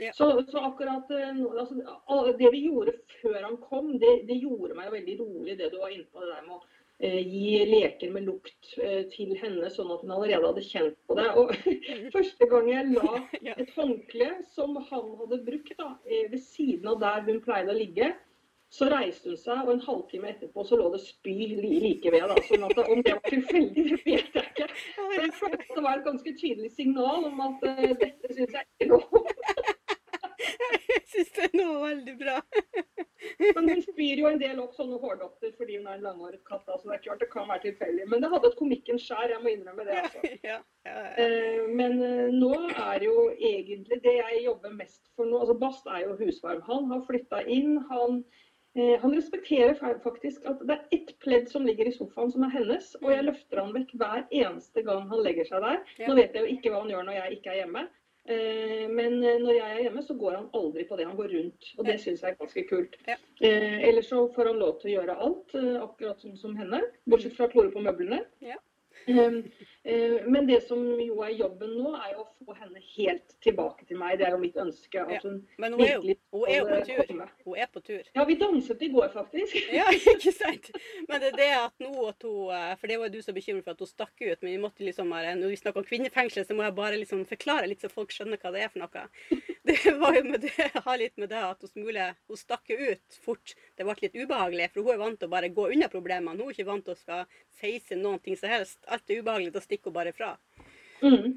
Ja. Så, så akkurat eh, altså, Det vi gjorde før han kom, det, det gjorde meg veldig rolig, det du var inne på. det der med å eh, gi leker med lukt eh, til henne, sånn at hun allerede hadde kjent på det. Og Første gang jeg la et håndkle som han hadde brukt da, eh, ved siden av der hun pleide å ligge, så reiste hun seg, og en halvtime etterpå så lå det spy like ved. Da. Sånn at Om det var tilfeldig, vet jeg ikke. At det var et ganske tydelig signal om at eh, dette syns. Jeg syns det er noe veldig bra. Men hun spyr jo en del opp sånne hårdotter fordi hun er en langhåret katt. altså Så det er klart det kan være tilfeldig. Men det hadde et komikkens skjær, jeg må innrømme det. altså. Ja, ja, ja. Eh, Men eh, nå er jo egentlig det jeg jobber mest for nå altså Bast er jo husvarm. Han har flytta inn. Han, eh, han respekterer faktisk at det er ett pledd som ligger i sofaen som er hennes, og jeg løfter han vekk hver eneste gang han legger seg der. Nå vet jeg jo ikke hva han gjør når jeg ikke er hjemme. Eh, Men eh, når jeg er hjemme, så går han aldri på det. Han går rundt. Og det syns jeg er ganske kult. Ja. Eh, ellers så får han lov til å gjøre alt, akkurat sånn som henne. Bortsett fra å klore på møblene. Ja. Um, eh, Men det som jo er jobben nå, er å få henne helt tilbake til meg. Det er jo mitt ønske. Ja. Men hun er jo, hun er jo på tur. Hun er på tur. Ja, vi danset i går, faktisk. Ja, ikke sant? Men det er det at nå at hun eh, For det var du så bekymret for at hun stakk ut. Men vi måtte liksom bare, når vi snakker om kvinnefengsel, så må jeg bare liksom forklare litt så folk skjønner hva det er for noe. Det var jo med det, ha litt med det at hun, smule, hun stakk ut fort. Det ble litt ubehagelig, for hun er vant til å bare gå unna problemene. Hun er ikke vant til å skal face noen ting som helst. Alt er ubehagelig, da stikker hun bare fra. Mm.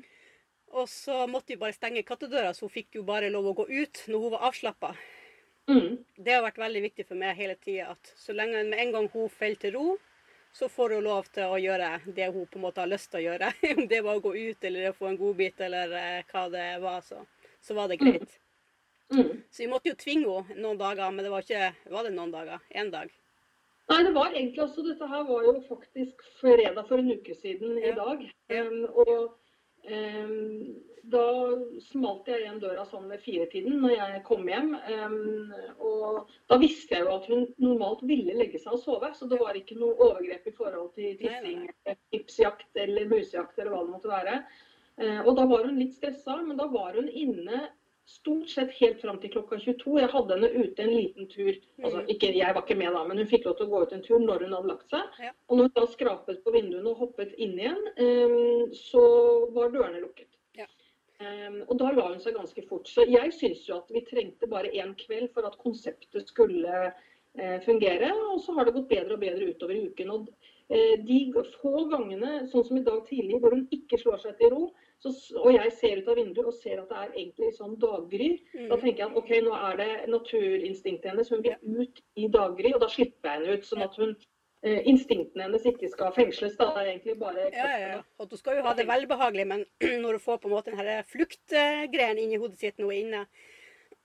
Og så måtte vi bare stenge kattedøra, så hun fikk jo bare lov å gå ut når hun var avslappa. Mm. Det har vært veldig viktig for meg hele tida at så lenge med en gang hun faller til ro, så får hun lov til å gjøre det hun på en måte har lyst til å gjøre. Om det var å gå ut eller få en godbit eller eh, hva det var, så, så var det greit. Mm. Så vi måtte jo tvinge henne noen dager, men det var ikke Var det noen dager? Én dag? Nei, det var egentlig også Dette her var jo faktisk fredag for en uke siden i dag. Ja. Um, og da smalt jeg igjen døra sånn ved firetiden når jeg kom hjem. Um, og da visste jeg jo at hun normalt ville legge seg og sove, så det var ikke noe overgrep i forhold til tissing, tipsjakt eller musejakt eller hva det måtte være. Eh, og da var hun litt stressa, men da var hun inne stort sett helt fram til klokka 22. Jeg hadde henne ute en liten tur. Altså, Mm. ikke, jeg var ikke med da, men hun fikk lov til å gå ut en tur når hun hadde lagt seg. Ja. Og når hun da skrapet på vinduene og hoppet inn igjen, um, så var dørene lukket. Ja. Eh, og da la hun seg ganske fort. Så jeg syns jo at vi trengte bare én kveld for at konseptet skulle uh, fungere. Og så har det gått bedre og bedre utover i uken. Og uh, de få gangene, sånn som i dag tidlig, hvor hun ikke slår seg til ro, så, og jeg ser ut av vinduet og ser at det er egentlig sånn daggry, da Mm. tenker jeg at ok, nå er det naturinstinktet hennes. Hun vil ut i daggry, og da slipper jeg henne ut. Sånn at hun, eh, instinktene hennes ikke skal fengsles. Da. Det er egentlig bare Ja, ja, ja. Og du skal jo ha det velbehagelig, men når du får på en måte den fluktgreien inni hodet sitt nå inne,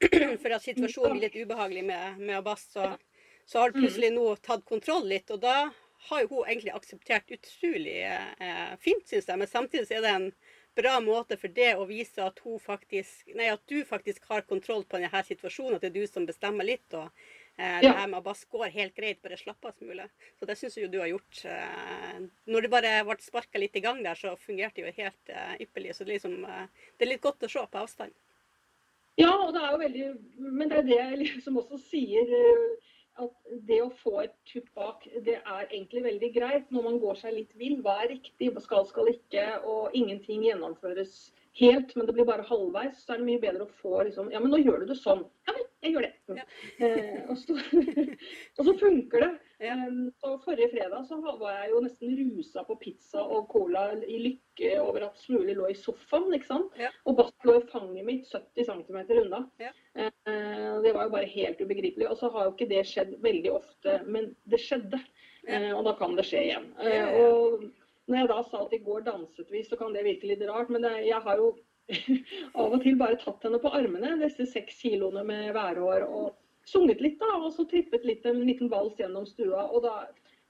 for at situasjonen blir litt ubehagelig med, med Abbas, så, så har du plutselig nå tatt kontroll litt. Og da har jo hun egentlig akseptert utrolig eh, fint, syns jeg. Men samtidig er det en bra måte for det å vise at, faktisk, nei, at du faktisk har kontroll på denne situasjonen. At det er du som bestemmer litt. og eh, det her med Abbas går helt greit, bare slapp av smule. Så det syns jo du har gjort. Eh, når det bare ble sparka litt i gang der, så fungerte det jo helt eh, ypperlig. Så det, er liksom, eh, det er litt godt å se på avstand. Ja, og det er jo veldig Men det er det jeg liksom også sier. eh, At det å få et tupp bak, det er egentlig veldig greit når man går seg litt vill. Hva er riktig, hva skal, skal ikke, og ingenting gjennomføres helt, men det blir bare halvveis. Så er det mye bedre å få liksom Ja, men nå gjør du det sånn. Ja vel, jeg gjør det. Ja. Eh, og, så, og så funker det. Um, og forrige fredag så var jeg jo nesten rusa på pizza og cola i lykke over at Smule lå i sofaen, sant. Ja. Og Bast lå i fanget mitt 70 cm unna. Ja. Eh, det var jo bare helt ubegripelig. Og så har jo ikke det skjedd veldig ofte, men det skjedde. Ja. Eh, og da kan det skje igjen. Og når jeg da sa at i går danset vi, så kan det virke litt rart, men jeg har jo av og til bare tatt henne på armene, disse seks kiloene med værhår, og sunget litt, da. Og så trippet litt en liten vals gjennom stua. Og da,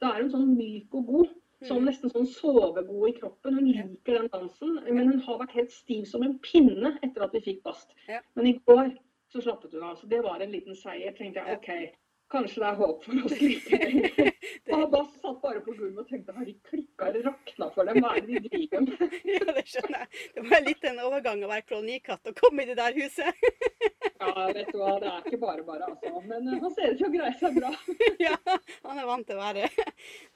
da er hun sånn myk og god. Sånn, Mm. nesten sånn sovegod i kroppen. Hun liker den dansen. Men hun har vært helt stiv som en pinne etter at vi fikk Bast. Men i går så slappet hun av. Så det var en liten seier. tenkte jeg, OK, kanskje det er håp for oss likevel. Og Bass satt bare på gulvet og tenkte har de klikka eller rakna for dem? Hva er det de driver med? ja, det skjønner jeg. Det var litt en overgang å være kolonikatt og komme i det der huset. ja, vet du hva. Det er ikke bare bare, altså. Men uh, han ser ut til å greie seg bra. ja, han er vant til å være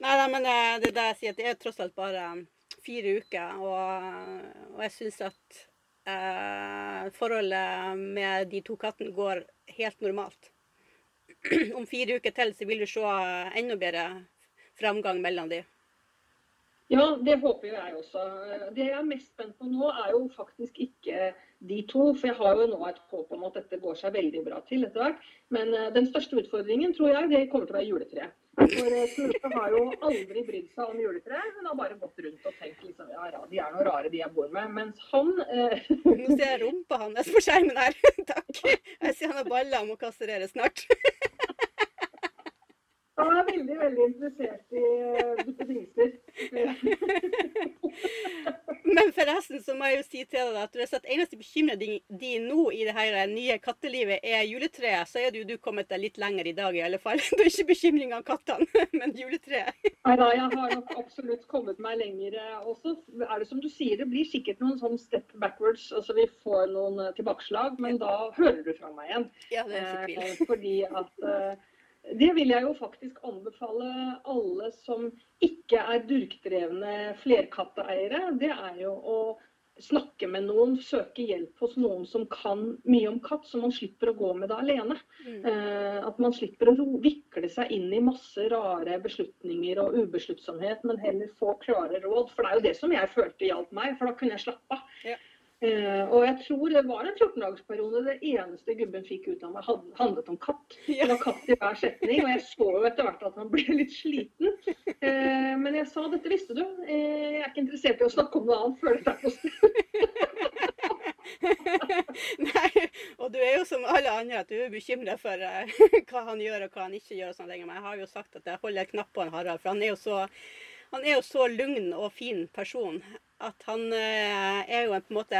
Nei da, men uh, det er det jeg sier, at det er tross alt bare fire uker. Og, og jeg syns at uh, forholdet med de to kattene går helt normalt. om fire uker til så vil du se enda bedre framgang mellom de. Ja, det håper jeg også. Det jeg er mest spent på nå, er jo faktisk ikke de to. For jeg har jo nå et håp om at dette går seg veldig bra til etter hvert. Men uh, den største utfordringen tror jeg det kommer til å være juletreet. For Snorre uh, har jo aldri brydd seg om juletreet. Hun har bare gått rundt og tenkt liksom, ja, ja, de er noe rare de jeg bor med. Mens han eh... Nå ser jeg rumpa hans på skjermen her. Takk. Jeg ser han har baller og må kastrere snart. Han er veldig, veldig interessert i duppedingser. Men forresten så må jeg jo si til deg at hvis at eneste bekymring din nå i det her nye kattelivet er juletreet, så er jo du kommet deg litt lenger i dag i alle fall. Det er ikke bekymring av kattene, men juletreet. Nei da, jeg har nok absolutt kommet meg lenger også. Er det som du sier, det blir sikkert noen sånn step backwards. Altså vi får noen tilbakeslag, men da hører du fra meg igjen. Ja, det er ikke tvil. Eh, fordi at eh, det vil jeg jo faktisk anbefale alle som ikke er durkdrevne flerkatteeiere. Det er jo å snakke med noen, søke hjelp hos noen som kan mye om katt, så man slipper å gå med det alene. Mm. Eh, at man slipper å vikle seg inn i masse rare beslutninger og ubesluttsomhet, men heller få klare råd. For det er jo det som jeg følte hjalp meg, for da kunne jeg slappe av. Ja. Uh, og jeg tror det var en 14-dagersperiode det eneste gubben fikk ut av meg, handlet om katt. Det var katt i hver setning, og jeg så jo etter hvert at han ble litt sliten. Uh, men jeg sa dette visste du, uh, jeg er ikke interessert i å snakke om noe annet før dette er på Nei, og du er jo som alle andre at du er bekymra for hva han gjør og hva han ikke gjør. og sånn lenger, Men jeg har jo sagt at jeg holder knapp på Harald, for han er jo så han er jo så lugn og fin person at han eh, er jo en, på en måte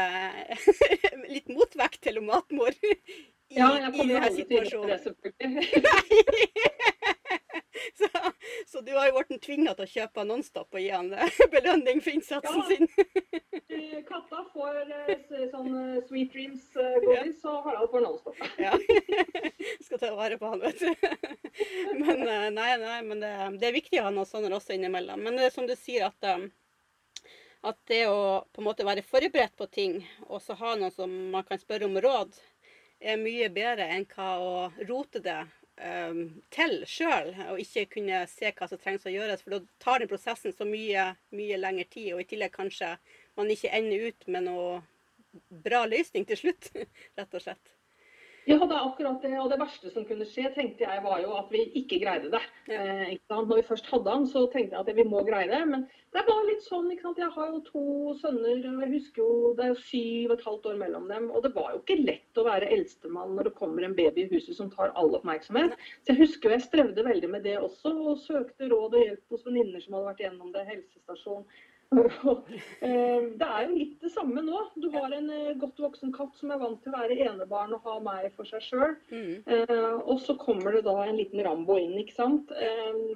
litt motvekt til matmor. I, ja, jeg gjøre det, selvfølgelig. så, så, du har jo blitt tvinga til å kjøpe Nonstop og gi han eh, belønning for innsatsen ja. sin. Katta får sånn Sweet Dreams-godis, ja. og Harald får Nonstop. ja. Skal ta vare på han, vet du. Men nei, nei, men det, det er viktig å ha noen sånne også innimellom. Men det er som du sier at at det å på en måte være forberedt på ting, og så ha noen som man kan spørre om råd, er mye bedre enn hva å rote det um, til sjøl, og ikke kunne se hva som trengs å gjøres. For da tar den prosessen så mye, mye lengre tid, og i tillegg kanskje man ikke ender ut med noe bra løsning til slutt, rett og slett. Ja, det er akkurat det. Og det verste som kunne skje, tenkte jeg var jo at vi ikke greide det. Ja. Eh, Når vi først hadde han, så tenkte jeg at vi må greie det. Men det er bare litt sånn. ikke sant? Jeg har jo to sønner, og jeg husker jo det er syv og et halvt år mellom dem. Og det var jo ikke lett å være eldstemann når det kommer en baby i huset som tar all oppmerksomhet. Så jeg husker jo jeg strevde veldig med det også, og søkte råd og hjelp hos venninner som hadde vært gjennom det, helsestasjon. Eh, det er jo litt det samme nå. Du har en eh, godt voksen katt som er vant til å være enebarn og ha meg for seg sjøl. Mm. Eh, og så kommer det da en liten Rambo inn, ikke sant.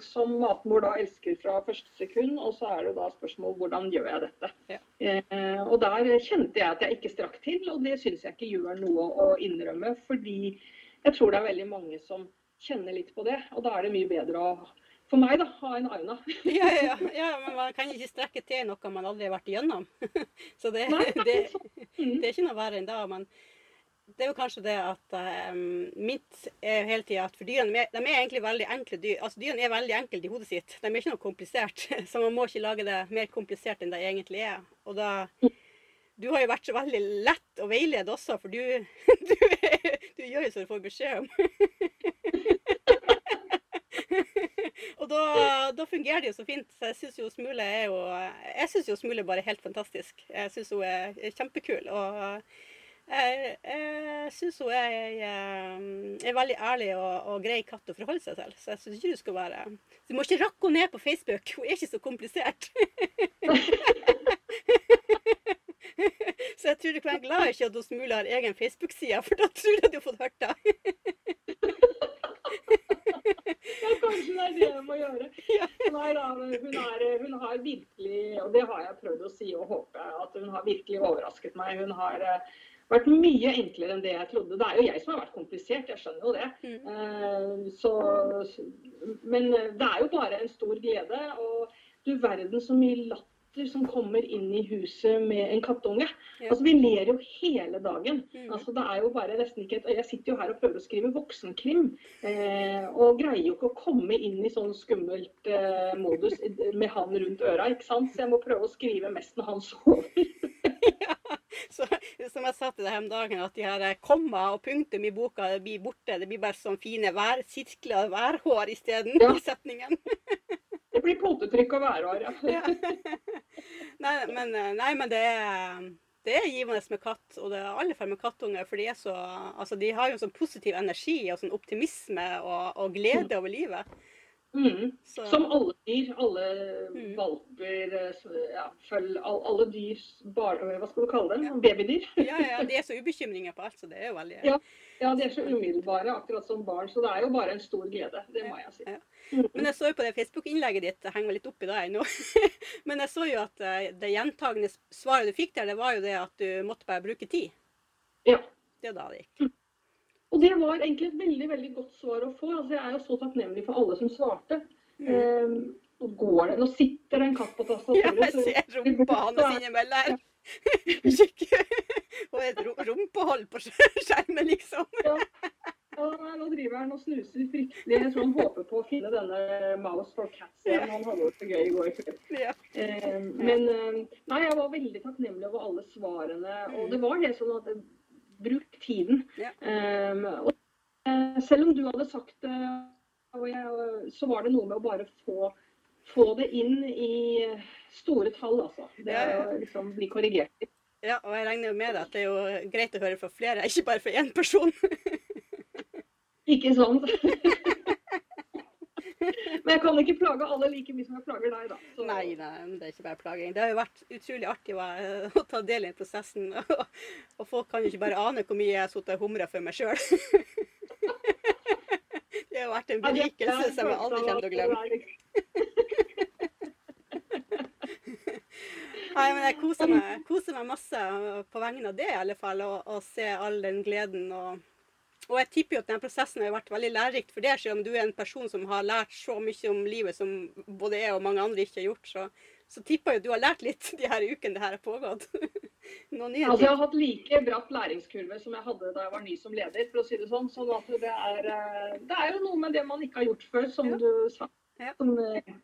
Som matmor da elsker fra første sekund. Og så er det da spørsmål hvordan gjør jeg dette. Ja. Og der kjente jeg at jeg ikke strakk til, og det syns jeg ikke gjør noe å innrømme. Fordi jeg tror det er veldig mange som kjenner litt på det. Og da er det mye bedre å for meg, da, ha en Aina. ja, ja, ja, men man kan ikke strekke til noe man aldri har vært igjennom. Så det, Nei, det, det, det, er ikke noe verre enn det. Men det er jo kanskje det at um, mitt er hele tida at for dyrene de er egentlig veldig enkle dyr. Altså Dyrene er veldig enkle i hodet sitt. De er ikke noe komplisert. Så man må ikke lage det mer komplisert enn det egentlig er. Og da Du har jo vært så veldig lett å veilede også, for du, du, du gjør jo så du får beskjed om. og da, da, fungerer det jo så fint. Så jeg syns jo Smule er jo Jeg syns jo Smule bare er helt fantastisk. Jeg syns hun er kjempekul. Og jeg, jeg syns hun er en veldig ærlig og, og, grei katt å forholde seg til. Så jeg syns ikke du skal være Du må ikke rakke henne ned på Facebook. Hun er ikke så komplisert. så jeg tror du kan være glad ikke at Smule har egen Facebook-side, for da tror jeg du har fått hørt det. ja, kanskje det er det jeg må gjøre. Ja. Nei da, hun, er, hun har virkelig, og det har jeg prøvd å si og håpe, at hun har virkelig overrasket meg. Hun har uh, vært mye enklere enn det jeg trodde. Det er jo jeg som har vært komplisert, jeg skjønner jo det. Mm. Uh, så, men det er jo bare en stor glede. Og du verden så mye latter som kommer inn i huset med en kattunge. Ja. Altså, Vi ler jo hele dagen. Mm. Altså, det er jo bare nesten ikke et, Jeg sitter jo her og prøver å skrive voksenkrim, eh, og greier jo ikke å komme inn i sånn skummelt eh, modus med han rundt øra. ikke sant? Så jeg må prøve å skrive mest når han sover. ja, så, som jeg sa til deg om dagen, at de her komma og punktum i boka blir borte. Det blir bare sånn fine vær, sirkler værhår isteden ja. i setningen. det blir potetrykk og værhår, ja. Nei, men, eh, nei, men det, det er givende med katt, og det er alle fall med kattunger. For de, så, altså, de har jo sånn positiv energi og sånn optimisme og, og glede over livet. Mm. Som alle dyr. Alle mm. valper, ja, følg, alle dyr bar, Hva skal du kalle det? Ja. Babydyr? ja, ja, de er så ubekymringer på alt, så det er jo veldig ja, ja, de er så umiddelbare, akkurat som barn. Så det er jo bare en stor glede. Det må jeg si. Ja. Mm. Men jeg så jo på det Facebook-innlegget ditt, jeg henger litt opp i det ennå. Men jeg så jo at eh, det gjentagende svaret du fikk der, det var jo det at du måtte bare bruke tid. Ja. Det er da det gikk. Og det var egentlig et veldig veldig godt svar å få. Altså, jeg er jo så takknemlig for alle som svarte. Mm. Um, nå går det, nå sitter det en katt på tastaturet. Ja, jeg ser rumpa hans innimellom her. Og et rumpehold på skjermen, liksom. Ja. Ja, nå driver han og snuser fryktelig. Jeg tror han håper på å finne denne Mouse for Cats igjen. Han hadde det så gøy i går kveld. Ja. Eh, men eh, nei, jeg var veldig takknemlig over alle svarene. Og mm. det var det sånn at bruk tiden. Ja. Um, og uh, selv om du hadde sagt det, så var det noe med å bare få, få det inn i store tall, altså. Det å liksom bli korrigert. Ja, og jeg regner jo med at det er jo greit å høre fra flere, ikke bare fra én person. Ikke sant? Men jeg kan ikke plage alle like mye som jeg plager deg, da. Så. Nei, nei, det er ikke bare plaging. Det har jo vært utrolig artig å, å ta del i prosessen. Og, og, folk kan jo ikke bare ane hvor mye jeg har sittet og humra for meg sjøl. Det har vært en berikelse som jeg aldri kommer til å glemme. Nei, men jeg koser meg, koser meg masse på vegne av det, i alle fall. Å se all den gleden og og jeg tipper jo at denne prosessen har vært veldig lærerikt for deg, selv om du er en person som har lært så mye om livet som både jeg og mange andre ikke har gjort. Så, så tipper jeg du har lært litt de her ukene det her har pågått. altså, jeg har hatt like bratt læringskurve som jeg hadde da jeg var ny som leder, for å si det sånn. sånn at det er, eh, det er jo noe med det man ikke har gjort før, som ja. du sa. Ja. Som, eh,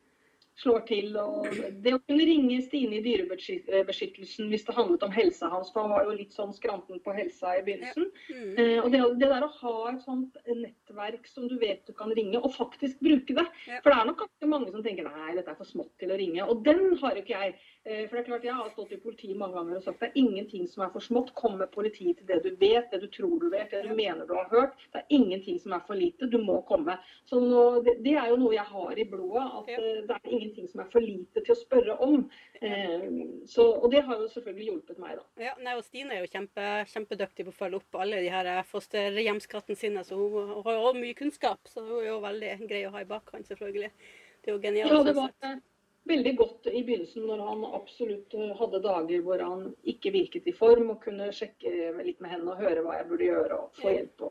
slår til. og Det å kunne ringe Stine i Dyrebeskyttelsen hvis det handlet om helsa hans, for han var jo litt sånn skranten på helsa i begynnelsen. Ja. Mm. Eh, og det, det, der å ha et sånt nettverk som du vet du kan ringe, og faktisk bruke det. Ja. For det er nok ganske mange som tenker nei, dette er for smått til å ringe. Og den har jo ikke jeg. Eh, for det er klart, Jeg har stått i politiet mange ganger og sagt det er ingenting som er for smått. Kom med politiet til det du vet, det du tror du vet, det du mener du har hørt. Det er ingenting som er for lite. Du må komme. Så nå, det, det, er jo noe jeg har i blodet. At ja. Eh, det er ingenting som er for lite til å spørre om. Eh, så, og det har jo selvfølgelig hjulpet meg, da. Ja, nei, og Stine er jo kjempe, kjempedyktig på å følge opp alle de her fosterhjemskattene sine. Så hun, hun har jo mye kunnskap, så hun er jo veldig grei å ha i bakhånd, selvfølgelig. Det er jo genialt. Ja, det var, veldig godt i begynnelsen når han absolutt eh, hadde dager hvor han ikke virket i form og kunne sjekke litt med henne og høre hva jeg burde gjøre og få hjelp.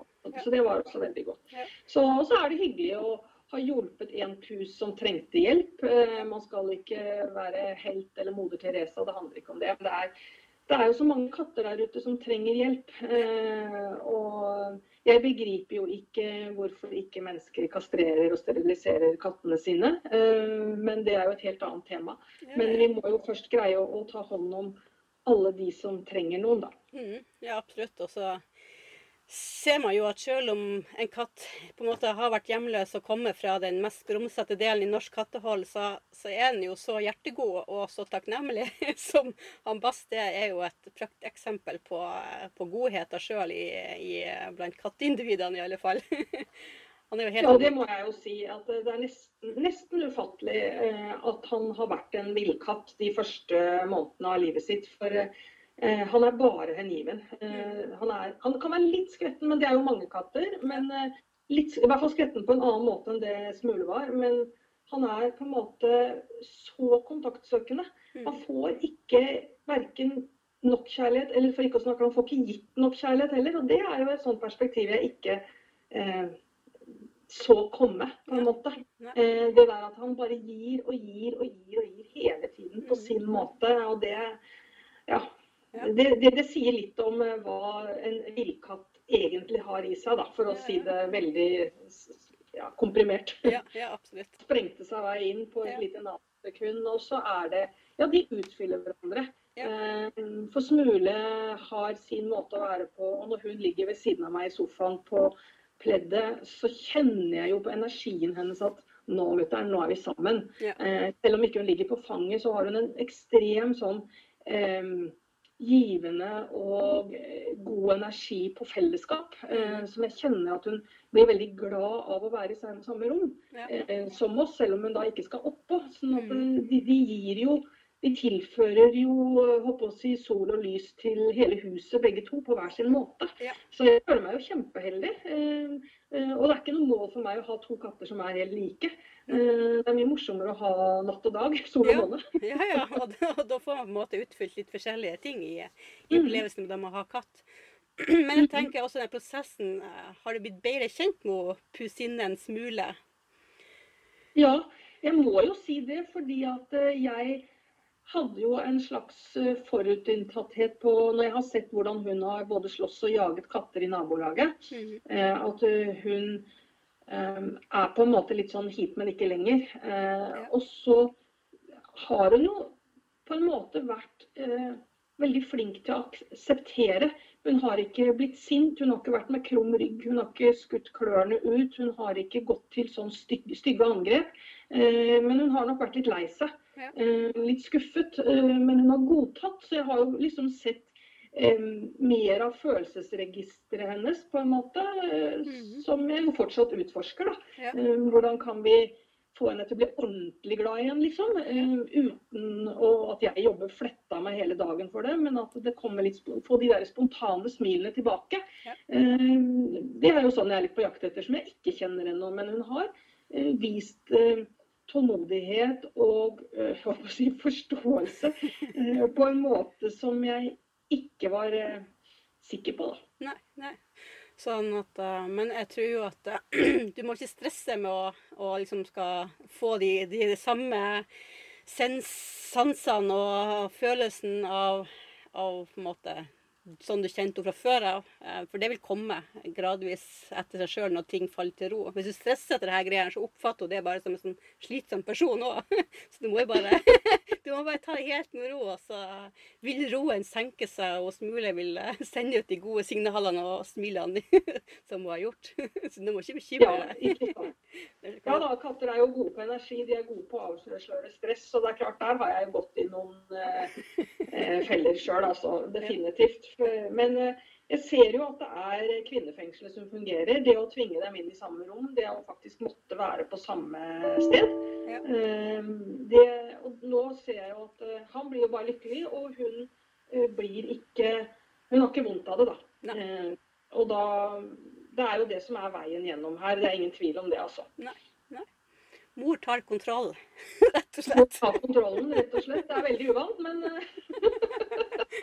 Så det var også veldig godt. Så, så er det hyggelig å ha hjulpet en pus som trengte hjelp. Eh, man skal ikke være helt eller moder Teresa, det handler ikke om det. Men det er, det er jo så mange katter der ute som trenger hjelp. Eh, og jeg begriper jo ikke hvorfor ikke mennesker kastrerer og steriliserer kattene sine. Eh, men det er jo et helt annet tema. Men vi må jo først greie å, ta hånd om alle de som trenger noen, da. Mm, ja, absolutt. Og så ser man jo at selv om en katt på en måte har vært hjemløs og kommer fra den mest grumsete delen i norsk kattehold, så, så, er den jo så hjertegod og så takknemlig som han Bass. Det er jo et prakteksempel på, på godheten sjøl blant katteindividene, i alle fall. Han jo helt ja, det må jeg jo si. at Det er nesten, nesten ufattelig eh, at han har vært en villkatt de første månedene av livet sitt. For Eh, han er bare hengiven. Eh, han, er, han, kan være litt skvetten, men det er jo mange katter. Men eh, litt, I hvert fall skvetten på en annen måte enn det Smule var. Men han er på en måte så kontaktsøkende. Mm. Han får ikke verken nok kjærlighet, eller for ikke å snakke han får ikke gitt nok kjærlighet heller. Og det er jo et sånt perspektiv jeg ikke eh, så komme, på en måte. Eh, det der at han bare gir og gir og gir og gir hele tiden på Mm. sin måte. Og det ja. Det, det, det sier litt om eh, hva en villkatt egentlig har i seg, da, for å si det veldig ja, komprimert. Ja, ja, absolutt. Sprengte seg vei inn på et Ja. lite nanosekund, og så er det Ja, de utfyller hverandre. Ja. Eh, For Smule har sin måte å være på, og når hun ligger ved siden av meg i sofaen på pleddet, så kjenner jeg jo på energien hennes at nå, mutter'n, nå er vi sammen. Ja. Eh, selv om ikke hun ligger på fanget, så har hun en ekstrem sånn eh, givende og god energi på fellesskap. Eh, som jeg kjenner at hun blir veldig glad av å være i samme, rom Ja. eh, som oss, selv om hun da ikke skal oppå. Sånn at Mm. de, de gir jo de tilfører jo håper å si, sol og lys til hele huset, begge to, på hver sin måte. Ja. Så jeg føler meg jo kjempeheldig. Eh, eh, og det er ikke noe mål for meg å ha to katter som er helt like. Eh, det er mye morsommere å ha natt og dag, sol og Ja. måne. Ja, ja. Og da, og da får man på en måte utfylt litt forskjellige ting i, i Mm. opplevelsen med å ha katt. Men jeg tenker også den prosessen eh, Har du blitt bedre kjent med pusinnen Smule? Ja, jeg må jo si det, fordi at eh, jeg hadde jo en slags eh, forutinntatthet på Når jeg har sett hvordan hun har både slåss og jaget katter i nabolaget, Mhm. eh, at eh, hun er på en måte litt sånn hit, men ikke lenger. Og så har hun jo på en måte vært veldig flink til å akseptere. Hun har ikke blitt sint, hun har ikke vært med krum rygg, hun har ikke skutt klørne ut. Hun har ikke gått til sånn stygge, stygge angrep. Eh, men hun har nok vært litt lei seg. Eh, litt skuffet. Eh, men hun har godtatt. Så jeg har jo liksom sett mer av følelsesregisteret hennes, på en måte. Mhm. Som jeg jo fortsatt utforsker, da. Hvordan kan vi få henne til å bli ordentlig glad igjen, liksom. Uten å, at jeg jobber fletta meg hele dagen for det, men at det kommer litt få de der spontane smilene tilbake. Ja. Det er jo sånn jeg er litt på jakt etter, som jeg ikke kjenner ennå. Men hun har vist tålmodighet og eh, si, forståelse eh, på en måte som jeg ikke var eh, sikker på. da. Nei, nei. Sånn at, men jeg tror jo at du må ikke stresse med å, å liksom skal få de, de, de samme sansene og følelsen av, av på en måte sånn du kjente henne fra før av. Eh, For det vil komme gradvis etter seg sjøl når ting faller til ro. Hvis du stresser etter dette greiene, så oppfatter hun det bare som en sånn slitsom person òg. Så du må jo bare du må bare ta det helt med ro, og så vil roen senke seg, og Smule vil eh, sende ut de gode signalene og smilene som hun har gjort. Så du må ikke bekymre Ja, deg. Ja da, katter er jo gode på energi, de er gode på å avsløre stress. Så det er klart, der har jeg gått i noen eh, eh, feller sjøl, altså. Definitivt. Men eh, jeg ser jo at det er kvinnefengselet som fungerer. Det å tvinge dem inn i samme rom, det å faktisk måtte være på samme sted. Ja. Eh, det, og nå ser jeg jo at eh, han blir jo bare lykkelig, og hun eh, blir ikke Hun har ikke vondt av det, da. Nei. Eh, og da Det er jo det som er veien gjennom her. Det er ingen tvil om det, altså. Mor tar kontroll, rett og slett. Mor tar kontrollen, rett og slett. Det er veldig uvant, men eh,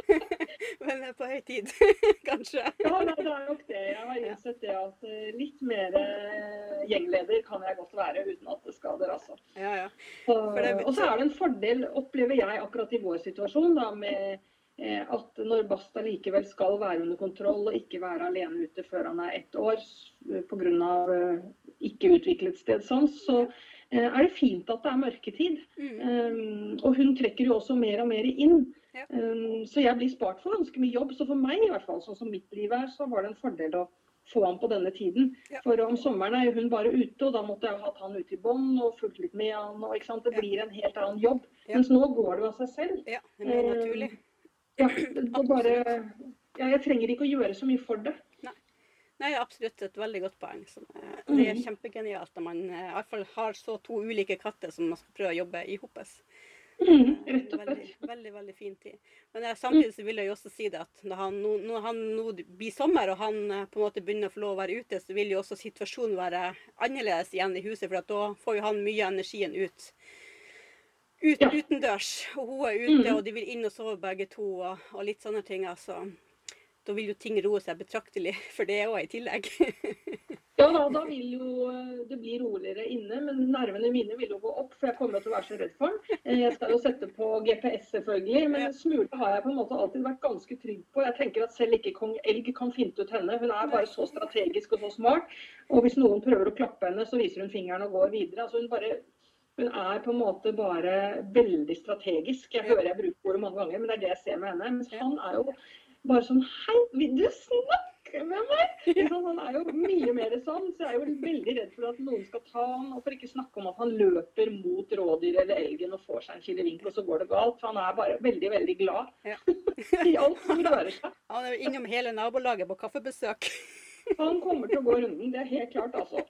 Men det er på høy tid, kanskje. ja, det er nok det. Jeg har innsett det at eh, litt mer eh, gjengleder kan jeg godt være uten at det skader, altså. Ja, ja. Det- og så er det en fordel, opplever jeg akkurat i vår situasjon, da, med at når Basta likevel skal være under kontroll og ikke være alene ute før han er ett år pga. Ikke utviklet stedsans, så eh, er det fint at det er mørketid. Mm. Um, og hun trekker jo også mer og mer inn. Ja. Um, så jeg blir spart for ganske mye jobb. Så for meg, i hvert fall, sånn som mitt liv er, så var det en fordel å få han på denne tiden. Ja. For om sommeren er hun bare ute, og da måtte jeg hatt han ute i bånd og fulgt litt med han. og? Det Ja. blir en helt annen jobb. Ja. Mens nå går det av seg selv. Ja, det er naturlig. naturlig. Ja, bare, ja, jeg trenger ikke å gjøre så mye for det. Nei, absolutt et veldig godt poeng. Eh, det er Mhm. kjempegenialt når man eh, i hvert fall har så to ulike katter som man skal prøve å jobbe i hopes. Mm, rett og slett. Veldig, veldig, veldig fin tid. Men jeg, samtidig så vil jeg jo også si det at når han når han nå blir sommer, og han eh, på en måte begynner å få lov å være ute, så vil jo også situasjonen være annerledes igjen i huset. For da får jo han mye av energien ut. Ut, Ja. Utendørs. Og hun er ute, mm. og de vil inn og sove begge to, og, og litt sånne ting. altså. Da vil jo ting roe seg betraktelig for det òg, i tillegg. Ja da, da vil jo eh, det bli roligere inne, men nervene mine vil jo gå opp, for jeg kommer til å være så redd for den. Eh, Jeg skal jo sette på GPS selvfølgelig, men Ja. Smule har jeg på en måte alltid vært ganske trygg på. Jeg tenker at selv ikke kong Elg kan finte ut henne. Hun er bare så strategisk og så smart. Og hvis noen prøver å klappe henne, så viser hun fingeren og går videre. Altså hun bare hun er på en måte bare veldig strategisk. Jeg hører jeg bruker ordet mange ganger, men det er det jeg ser med henne. Mens han er jo bare sånn Hei, vil du snakke med meg? Ikke? Han er jo mye mer sånn, så jeg er jo veldig redd for at noen skal ta han. Og for ikke snakke om at han løper mot rådyret eller elgen og får seg en kilevink, og så går det galt. For han er bare veldig, veldig glad Ja. i alt som rører seg. Han er jo innom hele nabolaget på kaffebesøk. Han kommer til å gå runden, det er helt klart, altså.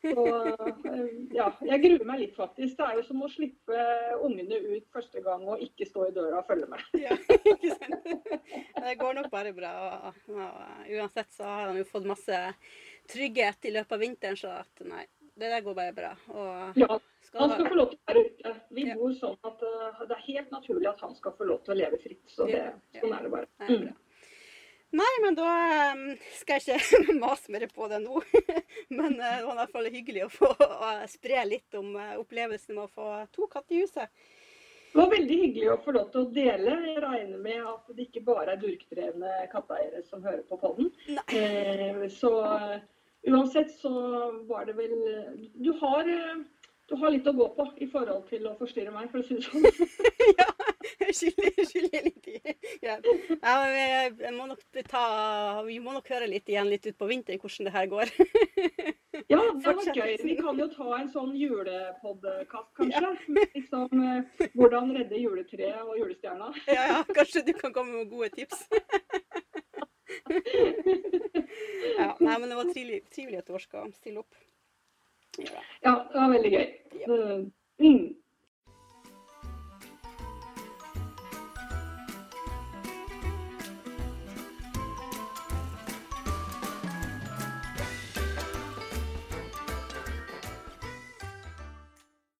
Så eh, ja, jeg gruer meg litt, faktisk. Det er jo som å slippe ungene ut første gang og ikke stå i døra og følge med. Ja, ikke sant? Går nok bare bra. Og, og uansett så har han jo fått masse trygghet i løpet av vinteren, så at nei, det der går bare bra. Og Ja, Han ha skal få lov til å være ute. Vi Ja. bor sånn at uh, det er helt naturlig at han skal få lov til å leve fritt. Så det, Ja, sånn er det bare. Mm. bra. Nei, men da em, skal jeg ikke mase mer på det nå. Men eh, det var i hvert fall hyggelig å få å spre litt om eh, opplevelsen med å få to katter i huset. Det var veldig hyggelig å få lov til å dele. Jeg regner med at det ikke bare er durkdrevne katteeiere som hører på podden. Eh, så uansett så var det vel Du har, du har litt å gå på i forhold til å forstyrre meg, for å si det sånn. ja, jeg skylder, litt i ja. jeg må nok ta Vi må nok høre litt igjen litt utpå vinteren hvordan det her går. Ja, det var gøy. Vi kan jo ta en sånn julepodkast, kanskje. Ja. Liksom, eh, hvordan redde juletreet og julestjerna. Ja, ja, kanskje du kan komme med gode tips. Ja, nei, men det var trivelig, trivelig at du orka å stille opp. Ja. Ja, det var veldig gøy. Ja. Eh, Mm.